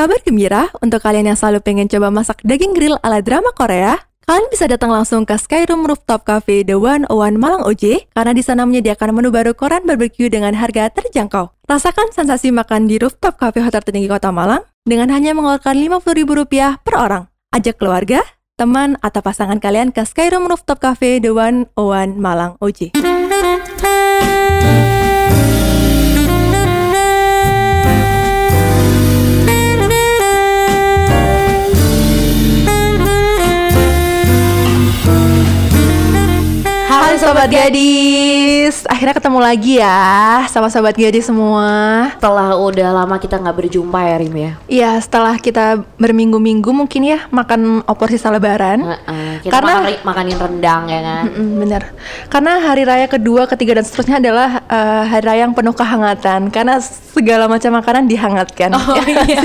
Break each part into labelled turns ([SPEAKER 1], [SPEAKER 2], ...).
[SPEAKER 1] Kabar gembira untuk kalian yang selalu pengen coba masak daging grill ala drama Korea, kalian bisa datang langsung ke Skyroom Rooftop Cafe The One One Malang OJ karena di sana menyediakan menu baru koran barbecue dengan harga terjangkau. Rasakan sensasi makan di rooftop cafe hotel tertinggi kota Malang dengan hanya mengeluarkan Rp50.000 per orang. Ajak keluarga, teman, atau pasangan kalian ke Skyroom Rooftop Cafe The One One Malang OJ. Hai sobat gadis, akhirnya ketemu lagi ya sama sobat gadis semua.
[SPEAKER 2] Setelah udah lama kita nggak berjumpa ya Rim ya.
[SPEAKER 1] Iya, setelah kita berminggu-minggu mungkin ya makan opor sisa lebaran.
[SPEAKER 2] Heeh, kita
[SPEAKER 1] Karena-
[SPEAKER 2] makan, makanin rendang ya kan.
[SPEAKER 1] Mm-mm, bener. Karena hari raya kedua, ketiga dan seterusnya adalah eh, hari raya yang penuh kehangatan. Karena segala macam makanan dihangatkan.
[SPEAKER 2] Oh iya,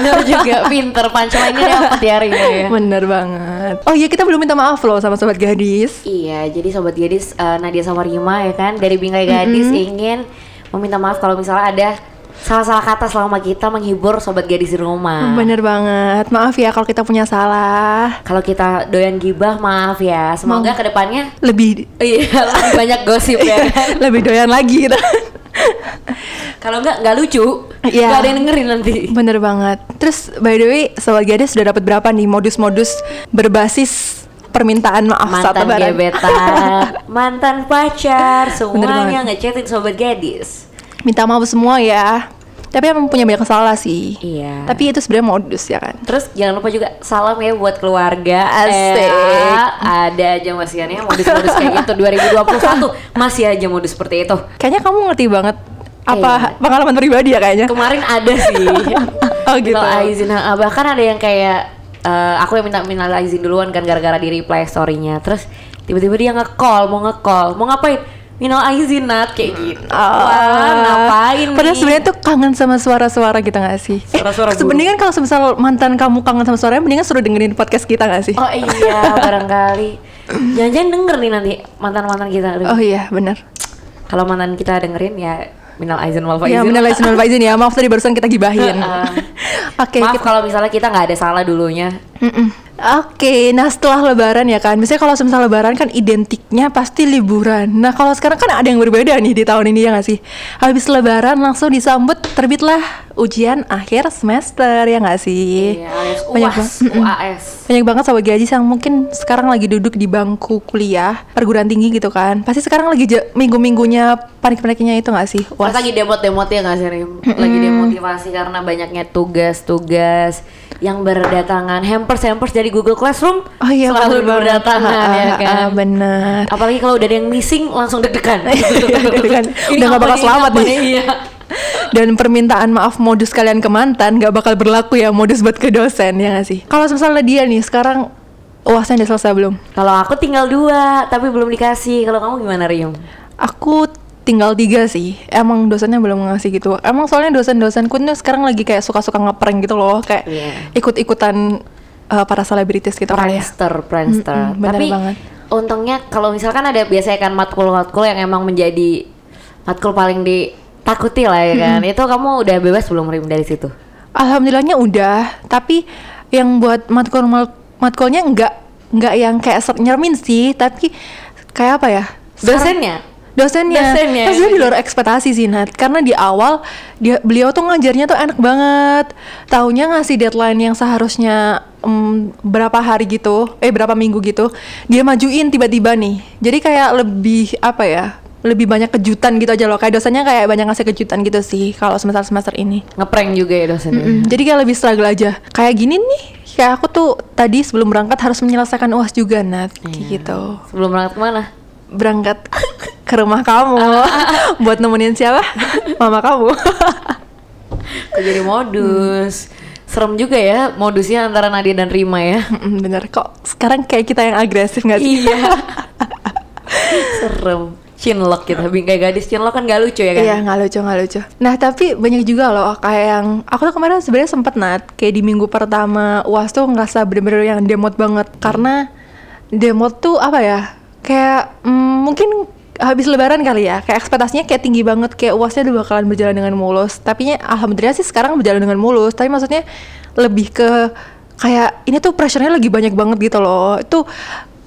[SPEAKER 2] bener juga pinter ini dapat ya Rim ya.
[SPEAKER 1] Bener banget. Oh iya, kita belum minta maaf loh sama sobat gadis.
[SPEAKER 2] Iya, jadi sobat gadis eh, Nadia sama Rima ya kan dari Bingkai Gadis ingin meminta maaf kalau misalnya ada salah-salah kata selama kita menghibur sobat gadis di rumah.
[SPEAKER 1] Bener banget. Maaf ya kalau kita punya salah.
[SPEAKER 2] Kalau kita doyan gibah maaf ya. Semoga ke depannya
[SPEAKER 1] Lebih
[SPEAKER 2] iya lebih banyak gosip ya kan.
[SPEAKER 1] lebih doyan lagi.
[SPEAKER 2] Kalau nggak nggak lucu,
[SPEAKER 1] Iya.
[SPEAKER 2] nggak ada yang dengerin nanti.
[SPEAKER 1] Bener banget. Terus by the way, sobat gadis sudah dapat berapa nih modus-modus berbasis permintaan maaf saat
[SPEAKER 2] mantan
[SPEAKER 1] lebaran?
[SPEAKER 2] gebetan, mantan pacar, semuanya ngechatin sobat gadis.
[SPEAKER 1] Minta maaf semua ya. Tapi emang punya banyak salah sih.
[SPEAKER 2] Iya.
[SPEAKER 1] Tapi itu sebenarnya modus ya kan.
[SPEAKER 2] Terus jangan lupa juga salam ya buat keluarga.
[SPEAKER 1] Asik.
[SPEAKER 2] Eh, ada aja masiannya modus-modus kayak gitu 2021 masih aja modus seperti itu.
[SPEAKER 1] Kayaknya kamu ngerti banget apa
[SPEAKER 2] Iya.
[SPEAKER 1] pengalaman pribadi ya kayaknya.
[SPEAKER 2] Kemarin ada sih.
[SPEAKER 1] Oh, gitu.
[SPEAKER 2] Izin, ah, bahkan ada yang kayak eh, aku yang minta minal izin duluan kan gara-gara di reply story-nya. Terus tiba-tiba dia nge-call, mau nge-call, mau ngapain? Minal izin nat kayak gitu. Wah, ngapain
[SPEAKER 1] Padahal
[SPEAKER 2] nih?
[SPEAKER 1] sebenarnya tuh kangen sama suara-suara kita gak sih?
[SPEAKER 2] Suara-suara
[SPEAKER 1] eh, mendingan kalau semisal mantan kamu kangen sama suaranya, mendingan suruh dengerin podcast kita gak sih?
[SPEAKER 2] Oh iya, barangkali. Jangan-jangan denger nih nanti mantan-mantan kita. Aduh.
[SPEAKER 1] Oh iya, benar.
[SPEAKER 2] Kalau mantan kita dengerin ya minal aizin wal faizin.
[SPEAKER 1] Ya, benar izin wal faizin ya. Maaf tadi barusan kita gibahin. Oke,
[SPEAKER 2] Maaf
[SPEAKER 1] kita-
[SPEAKER 2] kalau misalnya kita nggak ada salah dulunya.
[SPEAKER 1] Mm-mm. Oke, nah setelah lebaran ya kan, biasanya kalau semisal lebaran kan identiknya pasti liburan. Nah kalau sekarang kan ada yang berbeda nih di tahun ini ya nggak sih? Habis lebaran langsung disambut terbitlah ujian akhir semester ya nggak sih?
[SPEAKER 2] Iya, alias
[SPEAKER 1] Banyak
[SPEAKER 2] UAS,
[SPEAKER 1] banget.
[SPEAKER 2] UAS.
[SPEAKER 1] Banyak banget sobat gadis yang mungkin sekarang lagi duduk di bangku kuliah perguruan tinggi gitu kan. Pasti sekarang lagi minggu-minggunya panik-paniknya itu nggak sih?
[SPEAKER 2] Pas lagi demot-demot ya nggak sih Rim? Lagi demotivasi karena banyaknya tugas-tugas yang berdatangan hampers-hampers dari Google Classroom
[SPEAKER 1] Oh iya
[SPEAKER 2] selalu berdatangan ya kan.
[SPEAKER 1] ah, bener.
[SPEAKER 2] Apalagi kalau udah ada yang missing langsung deg-degan.
[SPEAKER 1] Deg-degan. Udah nggak bakal selamat nih.
[SPEAKER 2] Iya.
[SPEAKER 1] Dan permintaan maaf modus kalian ke mantan gak bakal berlaku ya modus buat ke dosen ya gak sih? Kalau misalnya dia nih sekarang uasnya udah selesai belum?
[SPEAKER 2] Kalau aku tinggal dua, tapi belum dikasih. Kalau kamu gimana Rim?
[SPEAKER 1] Aku tinggal tiga sih. Emang dosennya belum ngasih gitu. Emang soalnya dosen-dosenku nih sekarang lagi kayak suka-suka ngeprank gitu loh, kayak
[SPEAKER 2] Iya.
[SPEAKER 1] ikut-ikutan uh, para selebritis gitu kali ya.
[SPEAKER 2] Prankster, prankster.
[SPEAKER 1] Mm-mm, bener
[SPEAKER 2] Tapi
[SPEAKER 1] banget.
[SPEAKER 2] untungnya kalau misalkan ada biasanya kan matkul-matkul yang emang menjadi matkul paling ditakuti lah ya kan. Itu kamu udah bebas belum Rim dari situ?
[SPEAKER 1] Alhamdulillahnya udah, tapi yang buat matkul matkulnya enggak enggak yang kayak nyermin sih, tapi kayak apa ya?
[SPEAKER 2] Dosennya?
[SPEAKER 1] dosennya,
[SPEAKER 2] Dosennya.
[SPEAKER 1] Terus dia di luar ekspektasi sih Nat karena di awal dia beliau tuh ngajarnya tuh enak banget taunya ngasih deadline yang seharusnya em, berapa hari gitu eh berapa minggu gitu dia majuin tiba-tiba nih jadi kayak lebih apa ya lebih banyak kejutan gitu aja loh kayak dosennya kayak banyak ngasih kejutan gitu sih kalau semester semester ini
[SPEAKER 2] Ngeprank juga ya dosennya.
[SPEAKER 1] Mm, jadi kayak lebih struggle aja kayak gini nih kayak aku tuh tadi sebelum berangkat harus menyelesaikan uas juga Nat kayak
[SPEAKER 2] Iya.
[SPEAKER 1] gitu
[SPEAKER 2] Sebelum berangkat ke mana?
[SPEAKER 1] berangkat ke rumah kamu buat nemenin siapa? Mama kamu.
[SPEAKER 2] Jadi modus? Serem juga ya modusnya antara Nadia dan Rima ya.
[SPEAKER 1] Mm, Bener kok sekarang kayak kita yang agresif nggak sih?
[SPEAKER 2] iya. Serem. Chinlock kita, bingkai gadis chinlock kan gak lucu ya kan?
[SPEAKER 1] Iya nggak lucu nggak lucu. Nah tapi banyak juga loh kayak yang aku tuh kemarin sebenarnya sempet nat kayak di minggu pertama uas tuh ngerasa bener-bener yang demot banget. Karena demot tuh apa ya kayak mm, mungkin habis lebaran kali ya kayak ekspektasinya kayak tinggi banget kayak uasnya udah bakalan berjalan dengan mulus. Tapi alhamdulillah sih sekarang berjalan dengan mulus. Tapi maksudnya lebih ke kayak ini tuh pressure-nya lagi banyak banget gitu loh. Itu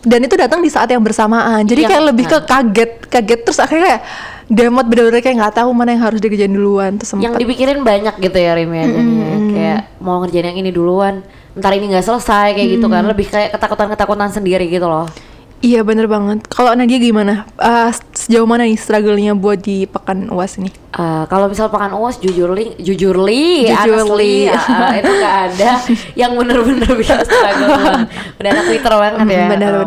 [SPEAKER 1] dan itu datang di saat yang bersamaan. Jadi
[SPEAKER 2] Iya,
[SPEAKER 1] kayak lebih ke
[SPEAKER 2] nah.
[SPEAKER 1] kaget kaget. Terus akhirnya kayak demot bener-bener kayak nggak tahu mana yang harus dikerjain duluan. Terus
[SPEAKER 2] yang
[SPEAKER 1] sempet
[SPEAKER 2] dipikirin banyak gitu ya Rim ya jadinya. kayak mau ngerjain yang ini duluan ntar ini nggak selesai kayak gitu kan. Lebih kayak ketakutan-ketakutan sendiri gitu loh
[SPEAKER 1] iya bener banget. Kalau Nadia gimana? Eh, sejauh mana nih struggle-nya buat di pekan uas ini?
[SPEAKER 2] Eh, kalau misal pakan uas jujur li jujur li
[SPEAKER 1] Jujur
[SPEAKER 2] honestly,
[SPEAKER 1] li.
[SPEAKER 2] ah, itu gak ada yang bener-bener bisa struggle udah anak twitter banget ya.
[SPEAKER 1] Hmm, benar,
[SPEAKER 2] Oh,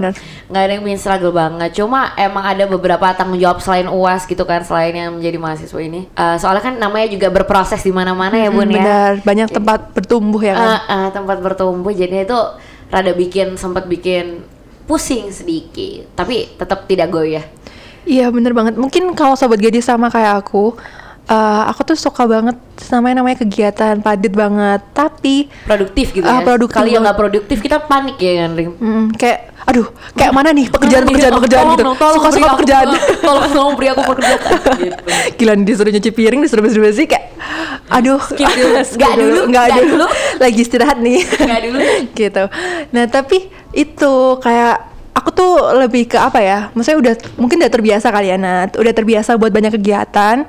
[SPEAKER 2] nggak ada yang bikin struggle banget. Cuma emang ada beberapa tanggung jawab selain uas gitu kan selain yang menjadi mahasiswa ini. Eh, soalnya kan namanya juga berproses di mana-mana ya bun
[SPEAKER 1] Hmm,
[SPEAKER 2] ya.
[SPEAKER 1] benar banyak tempat bertumbuh ya kan?
[SPEAKER 2] Ah, ah, tempat bertumbuh. Jadi itu rada bikin sempat bikin pusing sedikit tapi tetap tidak goyah
[SPEAKER 1] Iya bener banget. Mungkin kalau sobat gadis sama kayak aku, eh, aku tuh suka banget namanya namanya kegiatan padat banget. Tapi
[SPEAKER 2] produktif gitu
[SPEAKER 1] Ah,
[SPEAKER 2] ya
[SPEAKER 1] produktif
[SPEAKER 2] kali yang nggak produktif kita panik ya kan Rim
[SPEAKER 1] mm, kayak, aduh, kayak mana nih pekerjaan pekerjaan pekerjaan gitu.
[SPEAKER 2] tolong
[SPEAKER 1] Suka suka
[SPEAKER 2] aku-
[SPEAKER 1] pekerjaan.
[SPEAKER 2] tolong tolong beri aku pekerjaan gitu
[SPEAKER 1] Gila disuruh nyuci piring, disuruh bersih bersih kayak, aduh,
[SPEAKER 2] Skip dulu. Nggak dulu,
[SPEAKER 1] nggak dulu,
[SPEAKER 2] dulu.
[SPEAKER 1] lagi istirahat nih.
[SPEAKER 2] Nggak dulu.
[SPEAKER 1] gitu. Nah tapi itu kayak aku tuh lebih ke apa ya? Maksudnya udah mungkin udah terbiasa kali ya Nat, udah terbiasa buat banyak kegiatan.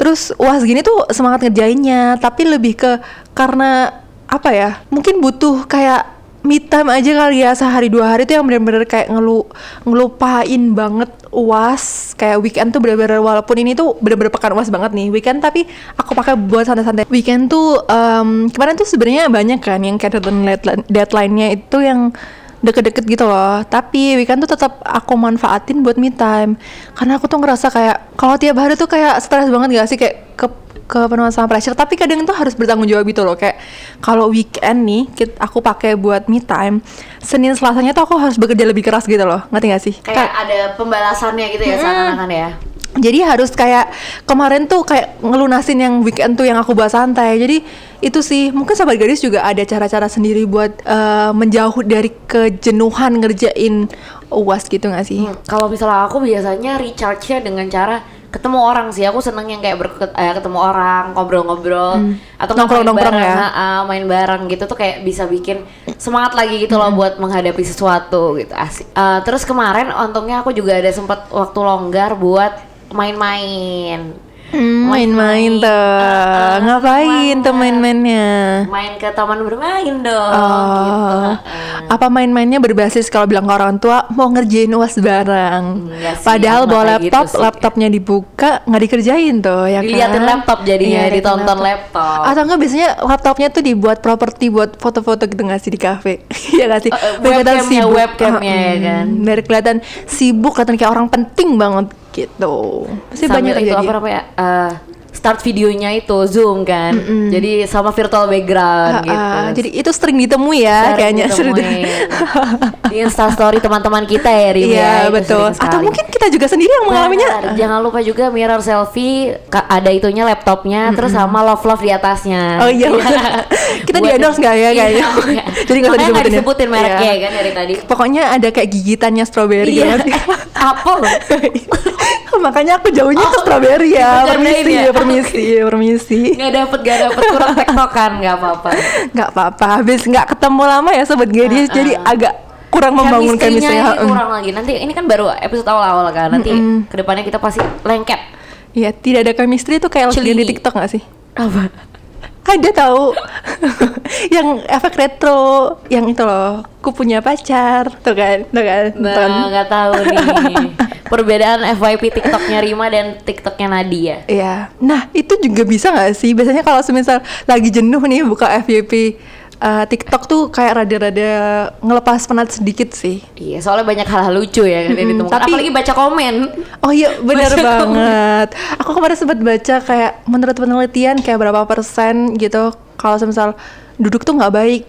[SPEAKER 1] Terus uas gini tuh semangat ngerjainnya, tapi lebih ke karena apa ya? Mungkin butuh kayak me time aja kali ya sehari dua hari tuh yang bener-bener kayak ngelu ngelupain banget uas kayak weekend tuh bener-bener walaupun ini tuh bener-bener pekan uas banget nih weekend tapi aku pakai buat santai-santai weekend tuh em, kemarin tuh sebenarnya banyak kan yang kayak deadline deadline-nya itu yang deket-deket gitu loh. Tapi weekend tuh tetap aku manfaatin buat me time. Karena aku tuh ngerasa kayak kalau tiap hari tuh kayak stres banget gak sih? Kayak ke kepenuhan sama pressure. Tapi kadang tuh harus bertanggung jawab gitu loh. Kayak kalau weekend nih kit- aku pakai buat me time Senin Selasanya tuh aku harus bekerja lebih keras gitu loh. Ngerti gak sih?
[SPEAKER 2] Kayak ada pembalasannya gitu ya seakan-akan ya
[SPEAKER 1] jadi harus kayak kemarin tuh kayak ngelunasin yang weekend tuh yang aku buat santai. Jadi itu sih mungkin sahabat gadis juga ada cara-cara sendiri buat eh, menjauh dari kejenuhan ngerjain uas gitu gak sih?
[SPEAKER 2] Hmm, kalau misalnya aku biasanya recharge-nya dengan cara ketemu orang sih. Aku seneng yang kayak berket, eh, ketemu orang ngobrol-ngobrol atau nggak main
[SPEAKER 1] Nongkrong-nongkrong
[SPEAKER 2] bareng,
[SPEAKER 1] ya?
[SPEAKER 2] ah, main bareng gitu tuh kayak bisa bikin semangat lagi gitu loh buat menghadapi sesuatu gitu asik. Eh, terus kemarin untungnya aku juga ada sempat waktu longgar buat main-main
[SPEAKER 1] Hmm, main-main tuh
[SPEAKER 2] Ah, ah,
[SPEAKER 1] ngapain tuh main-mainnya
[SPEAKER 2] main ke taman bermain dong
[SPEAKER 1] Oh,
[SPEAKER 2] gitu.
[SPEAKER 1] apa main-mainnya berbasis kalau bilang ke orang tua mau ngerjain uas bareng.
[SPEAKER 2] Enggak sih,
[SPEAKER 1] Padahal bawa
[SPEAKER 2] kayak
[SPEAKER 1] laptop,
[SPEAKER 2] gitu sih.
[SPEAKER 1] laptopnya dibuka nggak dikerjain tuh ya
[SPEAKER 2] Diliatin
[SPEAKER 1] kan?
[SPEAKER 2] laptop jadinya,
[SPEAKER 1] Iya, liatin
[SPEAKER 2] ditonton laptop.
[SPEAKER 1] Atau enggak biasanya laptopnya tuh dibuat properti buat foto-foto gitu nggak sih di kafe? Iya nggak sih? Kelihatan
[SPEAKER 2] webcamnya,
[SPEAKER 1] sibuk.
[SPEAKER 2] webcamnya ya
[SPEAKER 1] Mm,
[SPEAKER 2] kan?
[SPEAKER 1] Biar kelihatan sibuk, kelihatan kayak orang penting banget gitu. Pasti
[SPEAKER 2] Sambil
[SPEAKER 1] banyak
[SPEAKER 2] itu
[SPEAKER 1] terjadi.
[SPEAKER 2] apa namanya eh, start videonya itu zoom kan jadi sama virtual background
[SPEAKER 1] Ah,
[SPEAKER 2] gitu
[SPEAKER 1] ah, jadi itu sering ditemui ya
[SPEAKER 2] Sering
[SPEAKER 1] kayaknya sering
[SPEAKER 2] di instastory teman-teman kita ya Rim ya,
[SPEAKER 1] Iya
[SPEAKER 2] itu
[SPEAKER 1] betul. Atau mungkin kita juga sendiri yang mengalaminya.
[SPEAKER 2] Benar. jangan lupa juga mirror selfie ada itunya laptopnya terus sama love love di atasnya
[SPEAKER 1] Oh iya, kita di endorse nggak ya
[SPEAKER 2] Iya,
[SPEAKER 1] kayaknya?
[SPEAKER 2] iya.
[SPEAKER 1] Jadi nggak usah
[SPEAKER 2] Makanya
[SPEAKER 1] disebutin ya?
[SPEAKER 2] disebutin mereknya
[SPEAKER 1] Iya.
[SPEAKER 2] ya kan dari tadi
[SPEAKER 1] Pokoknya ada kayak gigitannya strawberry
[SPEAKER 2] iya
[SPEAKER 1] gitu.
[SPEAKER 2] apa loh
[SPEAKER 1] Makanya aku jauhnya ke
[SPEAKER 2] Oh,
[SPEAKER 1] strawberry ya. Permisi,
[SPEAKER 2] ya?
[SPEAKER 1] permisi, permisi.
[SPEAKER 2] nggak dapet nggak dapet kurang tektokan nggak apa-apa
[SPEAKER 1] Nggak apa-apa. Habis nggak ketemu lama ya sobat gadis,
[SPEAKER 2] Ah,
[SPEAKER 1] jadi
[SPEAKER 2] ah.
[SPEAKER 1] agak kurang membangun
[SPEAKER 2] Chemistry-nya
[SPEAKER 1] chemistry.
[SPEAKER 2] ini kurang lagi. Nanti ini kan baru episode awal-awal kan. Nanti ke depannya kita pasti lengket.
[SPEAKER 1] Iya, tidak ada chemistry itu kayak
[SPEAKER 2] Celi.
[SPEAKER 1] di TikTok nggak sih?
[SPEAKER 2] Apa?
[SPEAKER 1] Ada tahu yang efek retro yang itu loh. Ku punya pacar, tuh kan, tuh kan. tuh kan.
[SPEAKER 2] Nah, nggak tahu nih. Perbedaan FYP TikToknya Rima dan TikToknya Nadia.
[SPEAKER 1] Iya. Nah, itu juga bisa nggak sih? Biasanya kalau semisal lagi jenuh nih buka FYP eh, TikTok tuh kayak rada-rada ngelepas penat sedikit sih.
[SPEAKER 2] Iya, soalnya banyak hal-hal lucu ya kan yang
[SPEAKER 1] Mm-mm,
[SPEAKER 2] ditemukan.
[SPEAKER 1] tapi-
[SPEAKER 2] Apalagi baca komen.
[SPEAKER 1] Oh iya, benar banget. Aku kemarin sempat baca kayak menurut penelitian kayak berapa persen gitu kalau semisal duduk tuh nggak baik.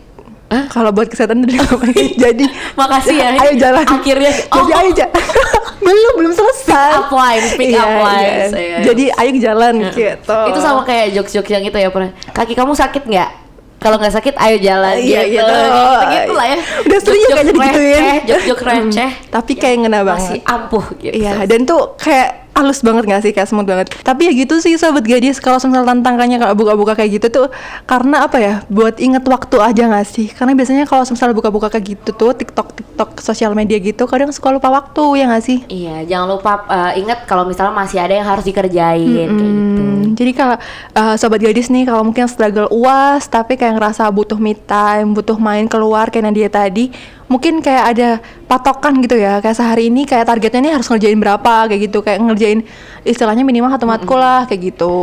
[SPEAKER 1] Kalau buat kesehatan nggak baik. Jadi
[SPEAKER 2] Makasih ya.
[SPEAKER 1] Ayo jalan.
[SPEAKER 2] Akhirnya
[SPEAKER 1] Jadi
[SPEAKER 2] oh,
[SPEAKER 1] ayo jalan. belum belum selesai.
[SPEAKER 2] up lines, pick
[SPEAKER 1] Iya,
[SPEAKER 2] up lines.
[SPEAKER 1] iya.
[SPEAKER 2] Iya.
[SPEAKER 1] Jadi ayo jalan gitu.
[SPEAKER 2] Itu sama kayak jokes-jokes yang itu ya pernah. Kaki kamu sakit nggak? Kalau nggak sakit ayo jalan
[SPEAKER 1] Iya,
[SPEAKER 2] gitu.
[SPEAKER 1] gitu.
[SPEAKER 2] gitu lah ya.
[SPEAKER 1] Udah sering ya kayaknya digituin.
[SPEAKER 2] receh, Jok-jok receh.
[SPEAKER 1] Tapi kayak ngena
[SPEAKER 2] masih
[SPEAKER 1] banget.
[SPEAKER 2] ampuh gitu.
[SPEAKER 1] Iya, dan tuh kayak halus banget gak sih kayak smooth banget. Tapi ya gitu sih sobat gadis kalau misal tantangannya kalau buka-buka kayak gitu tuh karena apa ya buat inget waktu aja gak sih? Karena biasanya kalau misal buka-buka kayak gitu tuh tiktok tiktok sosial media gitu kadang suka lupa waktu ya gak sih?
[SPEAKER 2] Iya, jangan lupa uh, ingat kalau misalnya masih ada yang harus dikerjain kayak gitu.
[SPEAKER 1] Hmm, jadi kalau uh, sobat gadis nih kalau mungkin struggle uas tapi kayak ngerasa butuh me time, butuh main keluar kayak Nadia tadi, mungkin kayak ada patokan gitu ya. Kayak sehari ini kayak targetnya nih harus ngerjain berapa kayak gitu, kayak ngerjain istilahnya minimal satu matkul lah kayak gitu.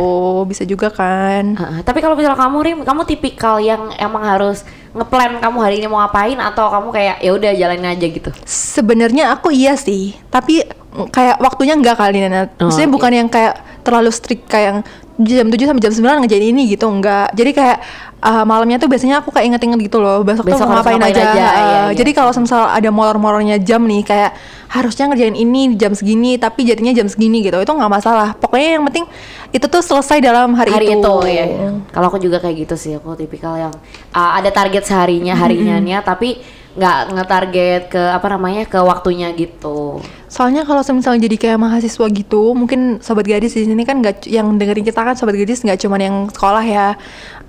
[SPEAKER 1] Bisa juga kan.
[SPEAKER 2] Uh, tapi kalau misalnya kamu Rim, kamu tipikal yang emang harus ngeplan kamu hari ini mau ngapain atau kamu kayak ya udah jalanin aja gitu.
[SPEAKER 1] Sebenarnya aku iya sih, tapi kayak waktunya enggak kali Nana.
[SPEAKER 2] Oh,
[SPEAKER 1] Maksudnya
[SPEAKER 2] oke.
[SPEAKER 1] bukan yang kayak terlalu strict kayak yang jam 7 sampai jam 9 ngerjain ini gitu enggak. Jadi kayak uh, malamnya tuh biasanya aku kayak inget-inget gitu loh. Besok,
[SPEAKER 2] Besok
[SPEAKER 1] tuh ngapain,
[SPEAKER 2] ngapain
[SPEAKER 1] aja.
[SPEAKER 2] aja, iya,
[SPEAKER 1] Uh,
[SPEAKER 2] iya.
[SPEAKER 1] Jadi kalau misal ada molor-molornya jam nih kayak harusnya ngerjain ini jam segini tapi jadinya jam segini gitu. Itu nggak masalah. Pokoknya yang penting itu tuh selesai dalam hari,
[SPEAKER 2] hari
[SPEAKER 1] itu.
[SPEAKER 2] itu, ya. Kalau aku juga kayak gitu sih, aku tipikal yang uh, ada target seharinya, harinya tapi nggak ngetarget ke apa namanya ke waktunya gitu.
[SPEAKER 1] Soalnya kalau misalnya jadi kayak mahasiswa gitu, mungkin sobat gadis di sini kan nggak yang dengerin kita kan sobat gadis nggak cuman yang sekolah ya.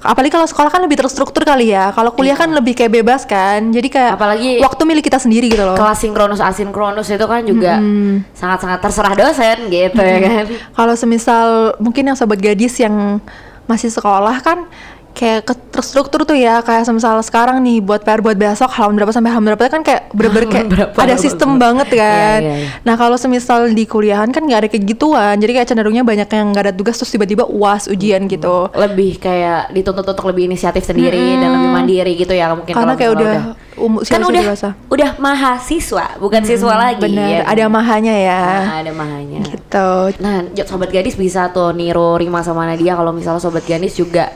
[SPEAKER 1] Apalagi kalau sekolah kan lebih terstruktur kali ya. Kalau kuliah kan lebih kayak bebas kan. Jadi kayak
[SPEAKER 2] Apalagi
[SPEAKER 1] waktu milik kita sendiri gitu loh.
[SPEAKER 2] Kelas sinkronus asinkronus itu kan juga sangat-sangat terserah dosen gitu ya kan.
[SPEAKER 1] Kalau semisal mungkin yang sobat gadis yang masih sekolah kan kayak terstruktur tuh ya kayak semisal sekarang nih buat PR buat besok halaman berapa sampai halaman berapa kan kayak bener-bener kayak
[SPEAKER 2] berapa,
[SPEAKER 1] ada sistem
[SPEAKER 2] berapa.
[SPEAKER 1] banget kan.
[SPEAKER 2] Iya, iya, iya.
[SPEAKER 1] Nah kalau semisal di kuliahan kan nggak ada kayak gituan jadi kayak cenderungnya banyak yang nggak ada tugas terus tiba-tiba uas ujian gitu.
[SPEAKER 2] Lebih kayak dituntut untuk lebih inisiatif sendiri dan lebih mandiri gitu ya mungkin
[SPEAKER 1] Karena kayak udah umur
[SPEAKER 2] kan udah
[SPEAKER 1] dewasa.
[SPEAKER 2] udah mahasiswa bukan siswa lagi
[SPEAKER 1] Bener,
[SPEAKER 2] ya.
[SPEAKER 1] ada mahanya ya.
[SPEAKER 2] Nah, ada mahanya.
[SPEAKER 1] Gitu.
[SPEAKER 2] Nah, sobat gadis bisa tuh niru Rima sama Nadia kalau misalnya sobat gadis juga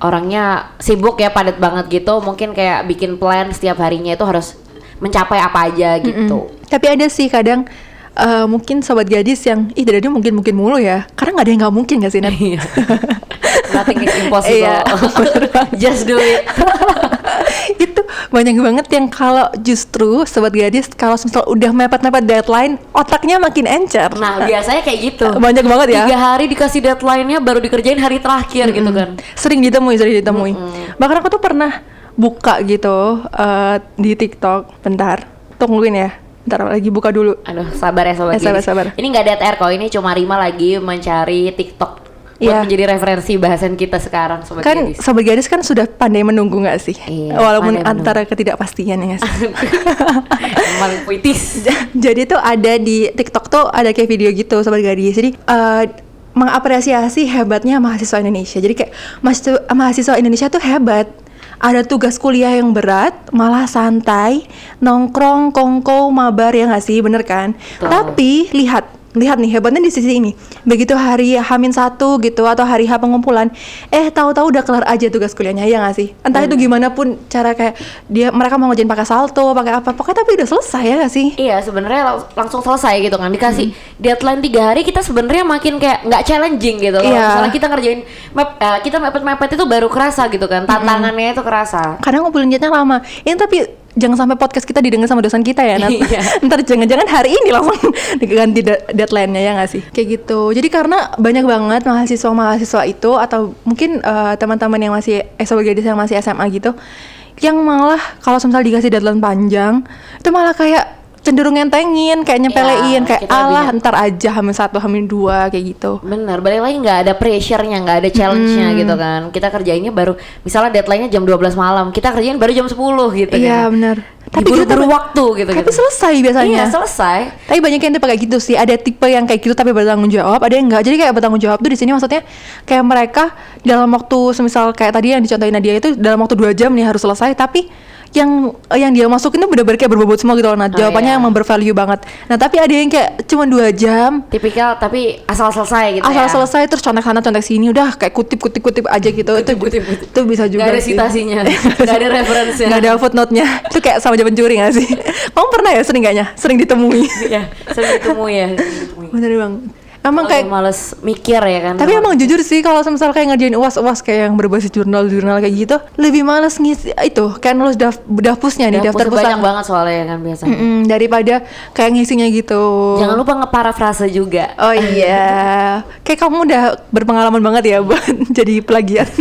[SPEAKER 2] orangnya sibuk ya padat banget gitu, mungkin kayak bikin plan setiap harinya itu harus mencapai apa aja gitu.
[SPEAKER 1] Tapi ada sih kadang eh, mungkin sobat gadis yang ih dari mungkin mungkin mulu ya. Karena nggak ada yang nggak mungkin gak sih Nat?
[SPEAKER 2] Iya. Nothing is impossible.
[SPEAKER 1] Iya,
[SPEAKER 2] Just do it.
[SPEAKER 1] banyak banget yang kalau justru sobat gadis kalau misal udah mepet-mepet deadline otaknya makin encer.
[SPEAKER 2] Nah, biasanya kayak gitu.
[SPEAKER 1] Banyak banget ya.
[SPEAKER 2] Tiga hari dikasih deadline-nya baru dikerjain hari terakhir gitu kan.
[SPEAKER 1] Sering ditemui, sering ditemui. Bahkan aku tuh pernah buka gitu eh, di TikTok. Bentar, tungguin ya. Bentar lagi buka dulu.
[SPEAKER 2] Aduh, sabar ya sobat
[SPEAKER 1] Eh, sabar, sabar.
[SPEAKER 2] Ini nggak dead air kok, ini cuma Rima lagi mencari TikTok buat
[SPEAKER 1] Iya.
[SPEAKER 2] menjadi referensi bahasan kita sekarang sobat
[SPEAKER 1] kan
[SPEAKER 2] gadis.
[SPEAKER 1] sobat gadis kan sudah pandai menunggu nggak sih?
[SPEAKER 2] Iya,
[SPEAKER 1] Walaupun antara ketidakpastian ya sih?
[SPEAKER 2] Emang puitis.
[SPEAKER 1] Jadi tuh ada di TikTok tuh ada kayak video gitu sobat gadis. Jadi eh, mengapresiasi hebatnya mahasiswa Indonesia. Jadi kayak mahasiswa, mahasiswa Indonesia tuh hebat. Ada tugas kuliah yang berat, malah santai, nongkrong, kongko, mabar ya nggak sih, bener kan?
[SPEAKER 2] Betul.
[SPEAKER 1] Tapi lihat, lihat nih hebatnya di sisi ini. Begitu hari Hamin satu gitu atau hari H pengumpulan, eh tahu-tahu udah kelar aja tugas kuliahnya ya nggak sih? Entah itu gimana pun cara kayak dia mereka mau ngerjain pakai salto, pakai apa, pokoknya tapi udah selesai ya nggak sih?
[SPEAKER 2] Iya sebenarnya lang- langsung selesai gitu kan dikasih
[SPEAKER 1] Hmm.
[SPEAKER 2] deadline tiga hari kita sebenarnya makin kayak nggak challenging gitu loh.
[SPEAKER 1] Iya.
[SPEAKER 2] Misalnya kita ngerjain map, eh, kita mepet-mepet itu baru kerasa gitu kan tantangannya itu kerasa.
[SPEAKER 1] kadang ngumpulin chatnya lama ini tapi jangan sampai podcast kita didengar sama dosen kita ya Nat.
[SPEAKER 2] Iya.
[SPEAKER 1] ntar jangan-jangan hari ini langsung diganti de- deadline-nya ya nggak sih kayak gitu jadi karena banyak banget mahasiswa-mahasiswa itu atau mungkin eh, teman-teman yang masih eh, sobat gadis yang masih SMA gitu yang malah kalau misalnya dikasih deadline panjang itu malah kayak cenderung ngentengin kayak nyepelein
[SPEAKER 2] Iya,
[SPEAKER 1] kayak alah ntar aja hamil satu hamil dua kayak gitu
[SPEAKER 2] Bener, balik lagi nggak ada pressure-nya, nggak ada challenge-nya
[SPEAKER 1] Hmm.
[SPEAKER 2] gitu kan. Kita kerjainnya baru, misalnya deadline-nya jam 12 malam, kita kerjain baru jam 10 gitu
[SPEAKER 1] iya
[SPEAKER 2] kan.
[SPEAKER 1] benar
[SPEAKER 2] Diburu-buru waktu gitu
[SPEAKER 1] tapi
[SPEAKER 2] gitu.
[SPEAKER 1] selesai biasanya
[SPEAKER 2] Iya selesai.
[SPEAKER 1] Tapi banyak yang tipe kayak gitu sih. Ada tipe yang kayak gitu tapi bertanggung jawab, ada yang enggak. Jadi kayak bertanggung jawab tuh di sini maksudnya kayak mereka dalam waktu semisal kayak tadi yang dicontohin Nadia itu dalam waktu dua jam nih harus selesai. Tapi yang yang dia masukin tuh bener-bener kayak berbobot semua gitu loh. Nah,
[SPEAKER 2] Oh,
[SPEAKER 1] jawabannya
[SPEAKER 2] iya.
[SPEAKER 1] emang bervalue banget. Nah, tapi ada yang kayak cuma dua jam
[SPEAKER 2] Tipikal tapi asal selesai gitu
[SPEAKER 1] asal
[SPEAKER 2] ya.
[SPEAKER 1] selesai terus contek sana contek sini udah kayak kutip kutip kutip aja gitu itu
[SPEAKER 2] Kutip, kutip.
[SPEAKER 1] itu bisa juga
[SPEAKER 2] Nggak ada citasinya, nggak ada referensinya.
[SPEAKER 1] nggak ada footnote-nya itu kayak sama jaman pencuri gak sih kamu pernah ya sering gaknya sering ditemui
[SPEAKER 2] Iya, sering ditemui ya, sering ditemui.
[SPEAKER 1] Bener bang. Emang
[SPEAKER 2] Kayak males mikir ya kan.
[SPEAKER 1] tapi emang jujur sih kalau misal kayak ngerjain uas-uas kayak yang berbasis jurnal-jurnal kayak gitu lebih males ngisi itu kayak nulis daf dafpusnya nih daftar
[SPEAKER 2] Dapur banyak banget soalnya ya kan biasanya.
[SPEAKER 1] Mm-mm, daripada kayak ngisinya gitu
[SPEAKER 2] Jangan lupa ngeparafrase juga.
[SPEAKER 1] Oh iya, kayak kamu udah berpengalaman banget ya buat jadi plagiat.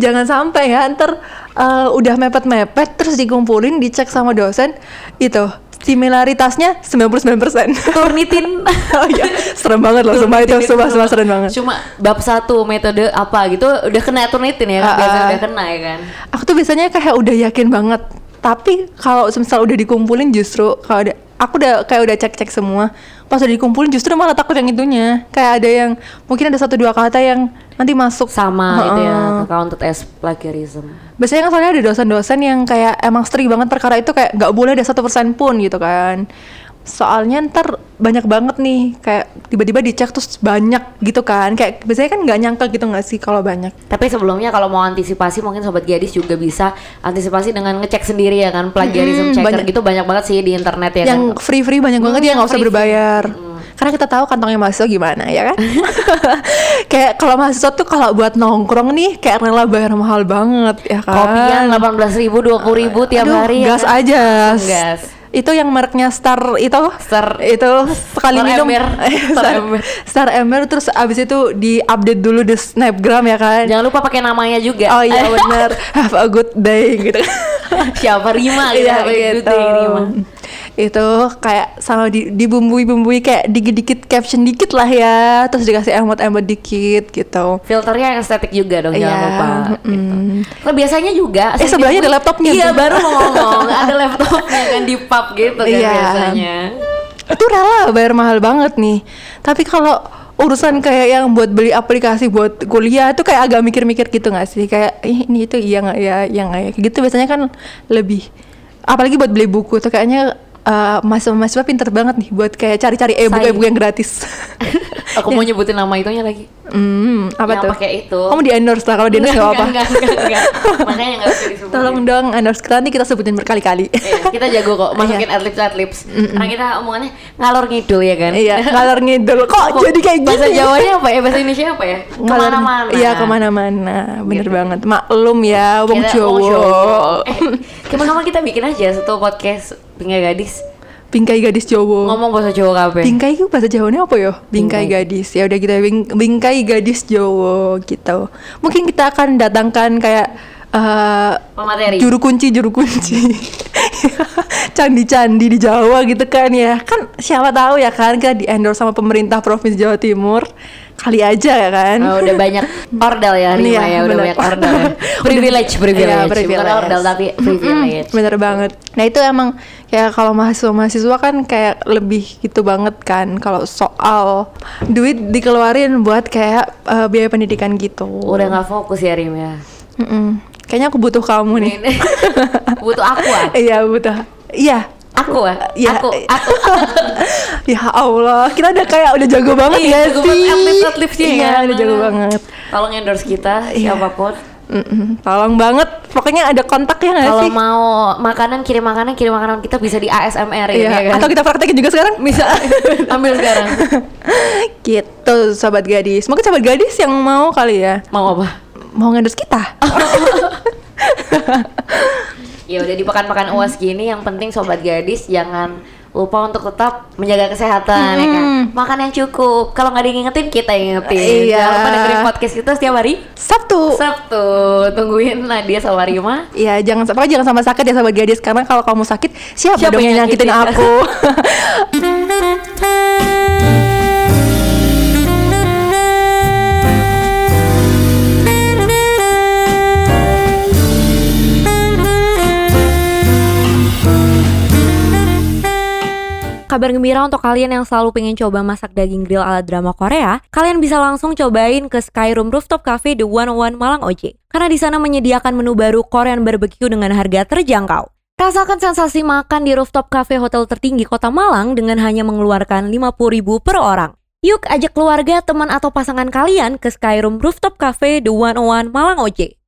[SPEAKER 1] Jangan sampai ya ntar eh, udah mepet-mepet terus dikumpulin dicek sama dosen itu similaritasnya 99%.
[SPEAKER 2] Turnitin.
[SPEAKER 1] oh iya, serem banget loh sumpah itu sumpah, sumpah serem banget.
[SPEAKER 2] Cuma bab satu metode apa gitu udah kena turnitin ya kan
[SPEAKER 1] Ah,
[SPEAKER 2] biasanya
[SPEAKER 1] ah.
[SPEAKER 2] udah kena ya kan.
[SPEAKER 1] Aku tuh biasanya kayak udah yakin banget. Tapi kalau misal udah dikumpulin justru kalau ada aku udah kayak udah cek-cek semua. Pas udah dikumpulin justru malah takut yang itunya. Kayak ada yang mungkin ada satu dua kata yang nanti masuk
[SPEAKER 2] Sama itu ya counted as plagiarism.
[SPEAKER 1] Biasanya kan soalnya ada dosen-dosen yang kayak emang strict banget perkara itu kayak nggak boleh ada satu persen pun gitu kan. Soalnya ntar banyak banget nih kayak tiba-tiba dicek terus banyak gitu kan. Kayak biasanya kan nggak nyangka gitu nggak sih kalau banyak.
[SPEAKER 2] Tapi sebelumnya kalau mau antisipasi mungkin sobat gadis juga bisa antisipasi dengan ngecek sendiri ya kan plagiarism
[SPEAKER 1] Mm-mm,
[SPEAKER 2] checker
[SPEAKER 1] banyak.
[SPEAKER 2] gitu banyak banget sih di internet ya
[SPEAKER 1] yang
[SPEAKER 2] kan.
[SPEAKER 1] free-free banyak banget
[SPEAKER 2] Hmm,
[SPEAKER 1] ya nggak usah berbayar. Karena kita tahu kantongnya mahasiswa gimana ya kan. kayak kalau mahasiswa tuh kalau buat nongkrong nih kayak rela bayar mahal banget ya kan.
[SPEAKER 2] Kopian 18.000 ribu, 20 ribu tiap
[SPEAKER 1] Aduh,
[SPEAKER 2] hari ya
[SPEAKER 1] gas
[SPEAKER 2] kan?
[SPEAKER 1] aja.
[SPEAKER 2] Gas.
[SPEAKER 1] Itu yang mereknya Star itu
[SPEAKER 2] Star-
[SPEAKER 1] itu sekali
[SPEAKER 2] Star
[SPEAKER 1] minum
[SPEAKER 2] Ember. Star
[SPEAKER 1] Star,
[SPEAKER 2] Ember.
[SPEAKER 1] Star Ember terus abis itu di-update dulu di Snapgram ya kan.
[SPEAKER 2] Jangan lupa pakai namanya juga.
[SPEAKER 1] Oh iya benar. Have a good day gitu.
[SPEAKER 2] Siapa Rima gitu.
[SPEAKER 1] Iya gitu.
[SPEAKER 2] day, Rima.
[SPEAKER 1] Itu kayak sama di dibumbui-bumbui kayak dikit-dikit caption dikit lah ya, terus dikasih emot-emot dikit gitu.
[SPEAKER 2] Filternya yang estetik juga dong, jangan
[SPEAKER 1] Iya,
[SPEAKER 2] lupa. Gitu.
[SPEAKER 1] mm.
[SPEAKER 2] Nah, biasanya juga.
[SPEAKER 1] Eh, sebelahnya ada laptopnya
[SPEAKER 2] Iya,
[SPEAKER 1] tuh.
[SPEAKER 2] baru mau ngomong. ada laptopnya kan di pub gitu kan
[SPEAKER 1] Iya.
[SPEAKER 2] biasanya.
[SPEAKER 1] Itu rela bayar mahal banget nih. Tapi kalau urusan kayak yang buat beli aplikasi buat kuliah itu kayak agak mikir-mikir gitu nggak sih? Kayak "Ih, ini itu iya nggak ya, iya nggak ya? Kayak Gitu biasanya kan lebih apalagi buat beli buku tuh kayaknya eh, mahasiswa-mahasiswa pinter banget nih buat kayak cari-cari e-book e-book yang gratis.
[SPEAKER 2] Aku mau nyebutin nama itunya lagi.
[SPEAKER 1] Hmm, apa
[SPEAKER 2] yang
[SPEAKER 1] tuh?
[SPEAKER 2] pakai itu.
[SPEAKER 1] Kamu di endorse lah kalau di endorse nggak apa.
[SPEAKER 2] Enggak, enggak, enggak, enggak. Makanya enggak bisa disebutin.
[SPEAKER 1] Tolong dong endorse kita nanti kita sebutin berkali-kali.
[SPEAKER 2] Iya, kita jago kok masukin adlibs adlibs. Karena kita omongannya ngalor ngidul ya kan.
[SPEAKER 1] iya, ngalor ngidul. Kok jadi kayak gini?
[SPEAKER 2] Bahasa Jawanya apa ya? Bahasa Indonesia apa ya?
[SPEAKER 1] Ngalor-
[SPEAKER 2] Ke mana-mana.
[SPEAKER 1] Iya, ke mana-mana. Bener
[SPEAKER 2] Gitu.
[SPEAKER 1] banget. Maklum ya, wong Jawa.
[SPEAKER 2] Eh, kapan-kapan kita bikin aja satu podcast Pinggir Gadis
[SPEAKER 1] Bingkai gadis Jawa.
[SPEAKER 2] ngomong bahasa Jawa kabeh.
[SPEAKER 1] Bingkai itu bahasa Jawanya apa ya? Bingkai
[SPEAKER 2] Bingkai.
[SPEAKER 1] gadis. Ya udah kita bing, bingkai gadis Jawa gitu. Mungkin kita akan datangkan kayak eh,
[SPEAKER 2] Pemateri.
[SPEAKER 1] juru kunci juru kunci candi-candi di Jawa gitu kan ya kan siapa tahu ya kan kita di endorse sama pemerintah provinsi Jawa Timur kali aja ya kan
[SPEAKER 2] Oh, udah banyak ordal ya Rima
[SPEAKER 1] Iya,
[SPEAKER 2] ya, udah
[SPEAKER 1] bener.
[SPEAKER 2] banyak ordal. ya. Privilege, privilege. Bukan
[SPEAKER 1] privilege.
[SPEAKER 2] ordal tapi privilege.
[SPEAKER 1] bener banget nah itu emang kayak kalau mahasiswa mahasiswa kan kayak lebih gitu banget kan kalau soal duit dikeluarin buat kayak eh, biaya pendidikan gitu
[SPEAKER 2] Udah nggak fokus ya Rim ya.
[SPEAKER 1] Mm-mm. Kayaknya aku butuh kamu nih
[SPEAKER 2] butuh aku ah.
[SPEAKER 1] iya butuh iya
[SPEAKER 2] Aku ah.
[SPEAKER 1] Iya.
[SPEAKER 2] Aku, aku.
[SPEAKER 1] ya Allah kita udah kayak udah jago banget
[SPEAKER 2] Iya,
[SPEAKER 1] ya
[SPEAKER 2] jago
[SPEAKER 1] sih
[SPEAKER 2] banget
[SPEAKER 1] iya
[SPEAKER 2] ya.
[SPEAKER 1] udah jago banget
[SPEAKER 2] Tolong endorse kita
[SPEAKER 1] Iya.
[SPEAKER 2] siapa pun.
[SPEAKER 1] Mm-mm. tolong banget pokoknya ada kontak ya nggak
[SPEAKER 2] Kalau
[SPEAKER 1] sih
[SPEAKER 2] mau makanan kirim makanan kirim makanan kita bisa di ASMR
[SPEAKER 1] Iya.
[SPEAKER 2] ya kan.
[SPEAKER 1] atau kita praktekin juga sekarang
[SPEAKER 2] bisa ambil sekarang.
[SPEAKER 1] gitu sobat gadis mungkin sobat gadis yang mau kali ya
[SPEAKER 2] Mau apa?
[SPEAKER 1] Mau ngendus kita
[SPEAKER 2] Ya udah di pekan-pekan uas gini yang penting sobat gadis jangan lupa untuk tetap menjaga kesehatan ya kan.
[SPEAKER 1] Hmm.
[SPEAKER 2] Makan yang cukup. Kalau nggak diingetin kita ingetin.
[SPEAKER 1] Iya.
[SPEAKER 2] Jangan lupa dengerin podcast kita setiap hari.
[SPEAKER 1] Sabtu
[SPEAKER 2] Sabtu tungguin Nadia sama Rima.
[SPEAKER 1] Iya, jangan sampai jangan sampai sakit ya sahabat gadis karena kalau kamu sakit siapa,
[SPEAKER 2] Siapa
[SPEAKER 1] dong
[SPEAKER 2] yang nyakitin?
[SPEAKER 1] aku?
[SPEAKER 2] Kabar gembira untuk kalian yang selalu pengen coba masak daging grill ala drama Korea, kalian bisa langsung cobain ke Skyroom Rooftop Cafe The 101 Malang OJ. Karena di sana menyediakan menu baru Korean barbecue dengan harga terjangkau. Rasakan sensasi makan di rooftop cafe hotel tertinggi kota Malang dengan hanya mengeluarkan 50.000 per orang. Yuk ajak keluarga, teman atau pasangan kalian ke Skyroom Rooftop Cafe The 101 Malang OJ.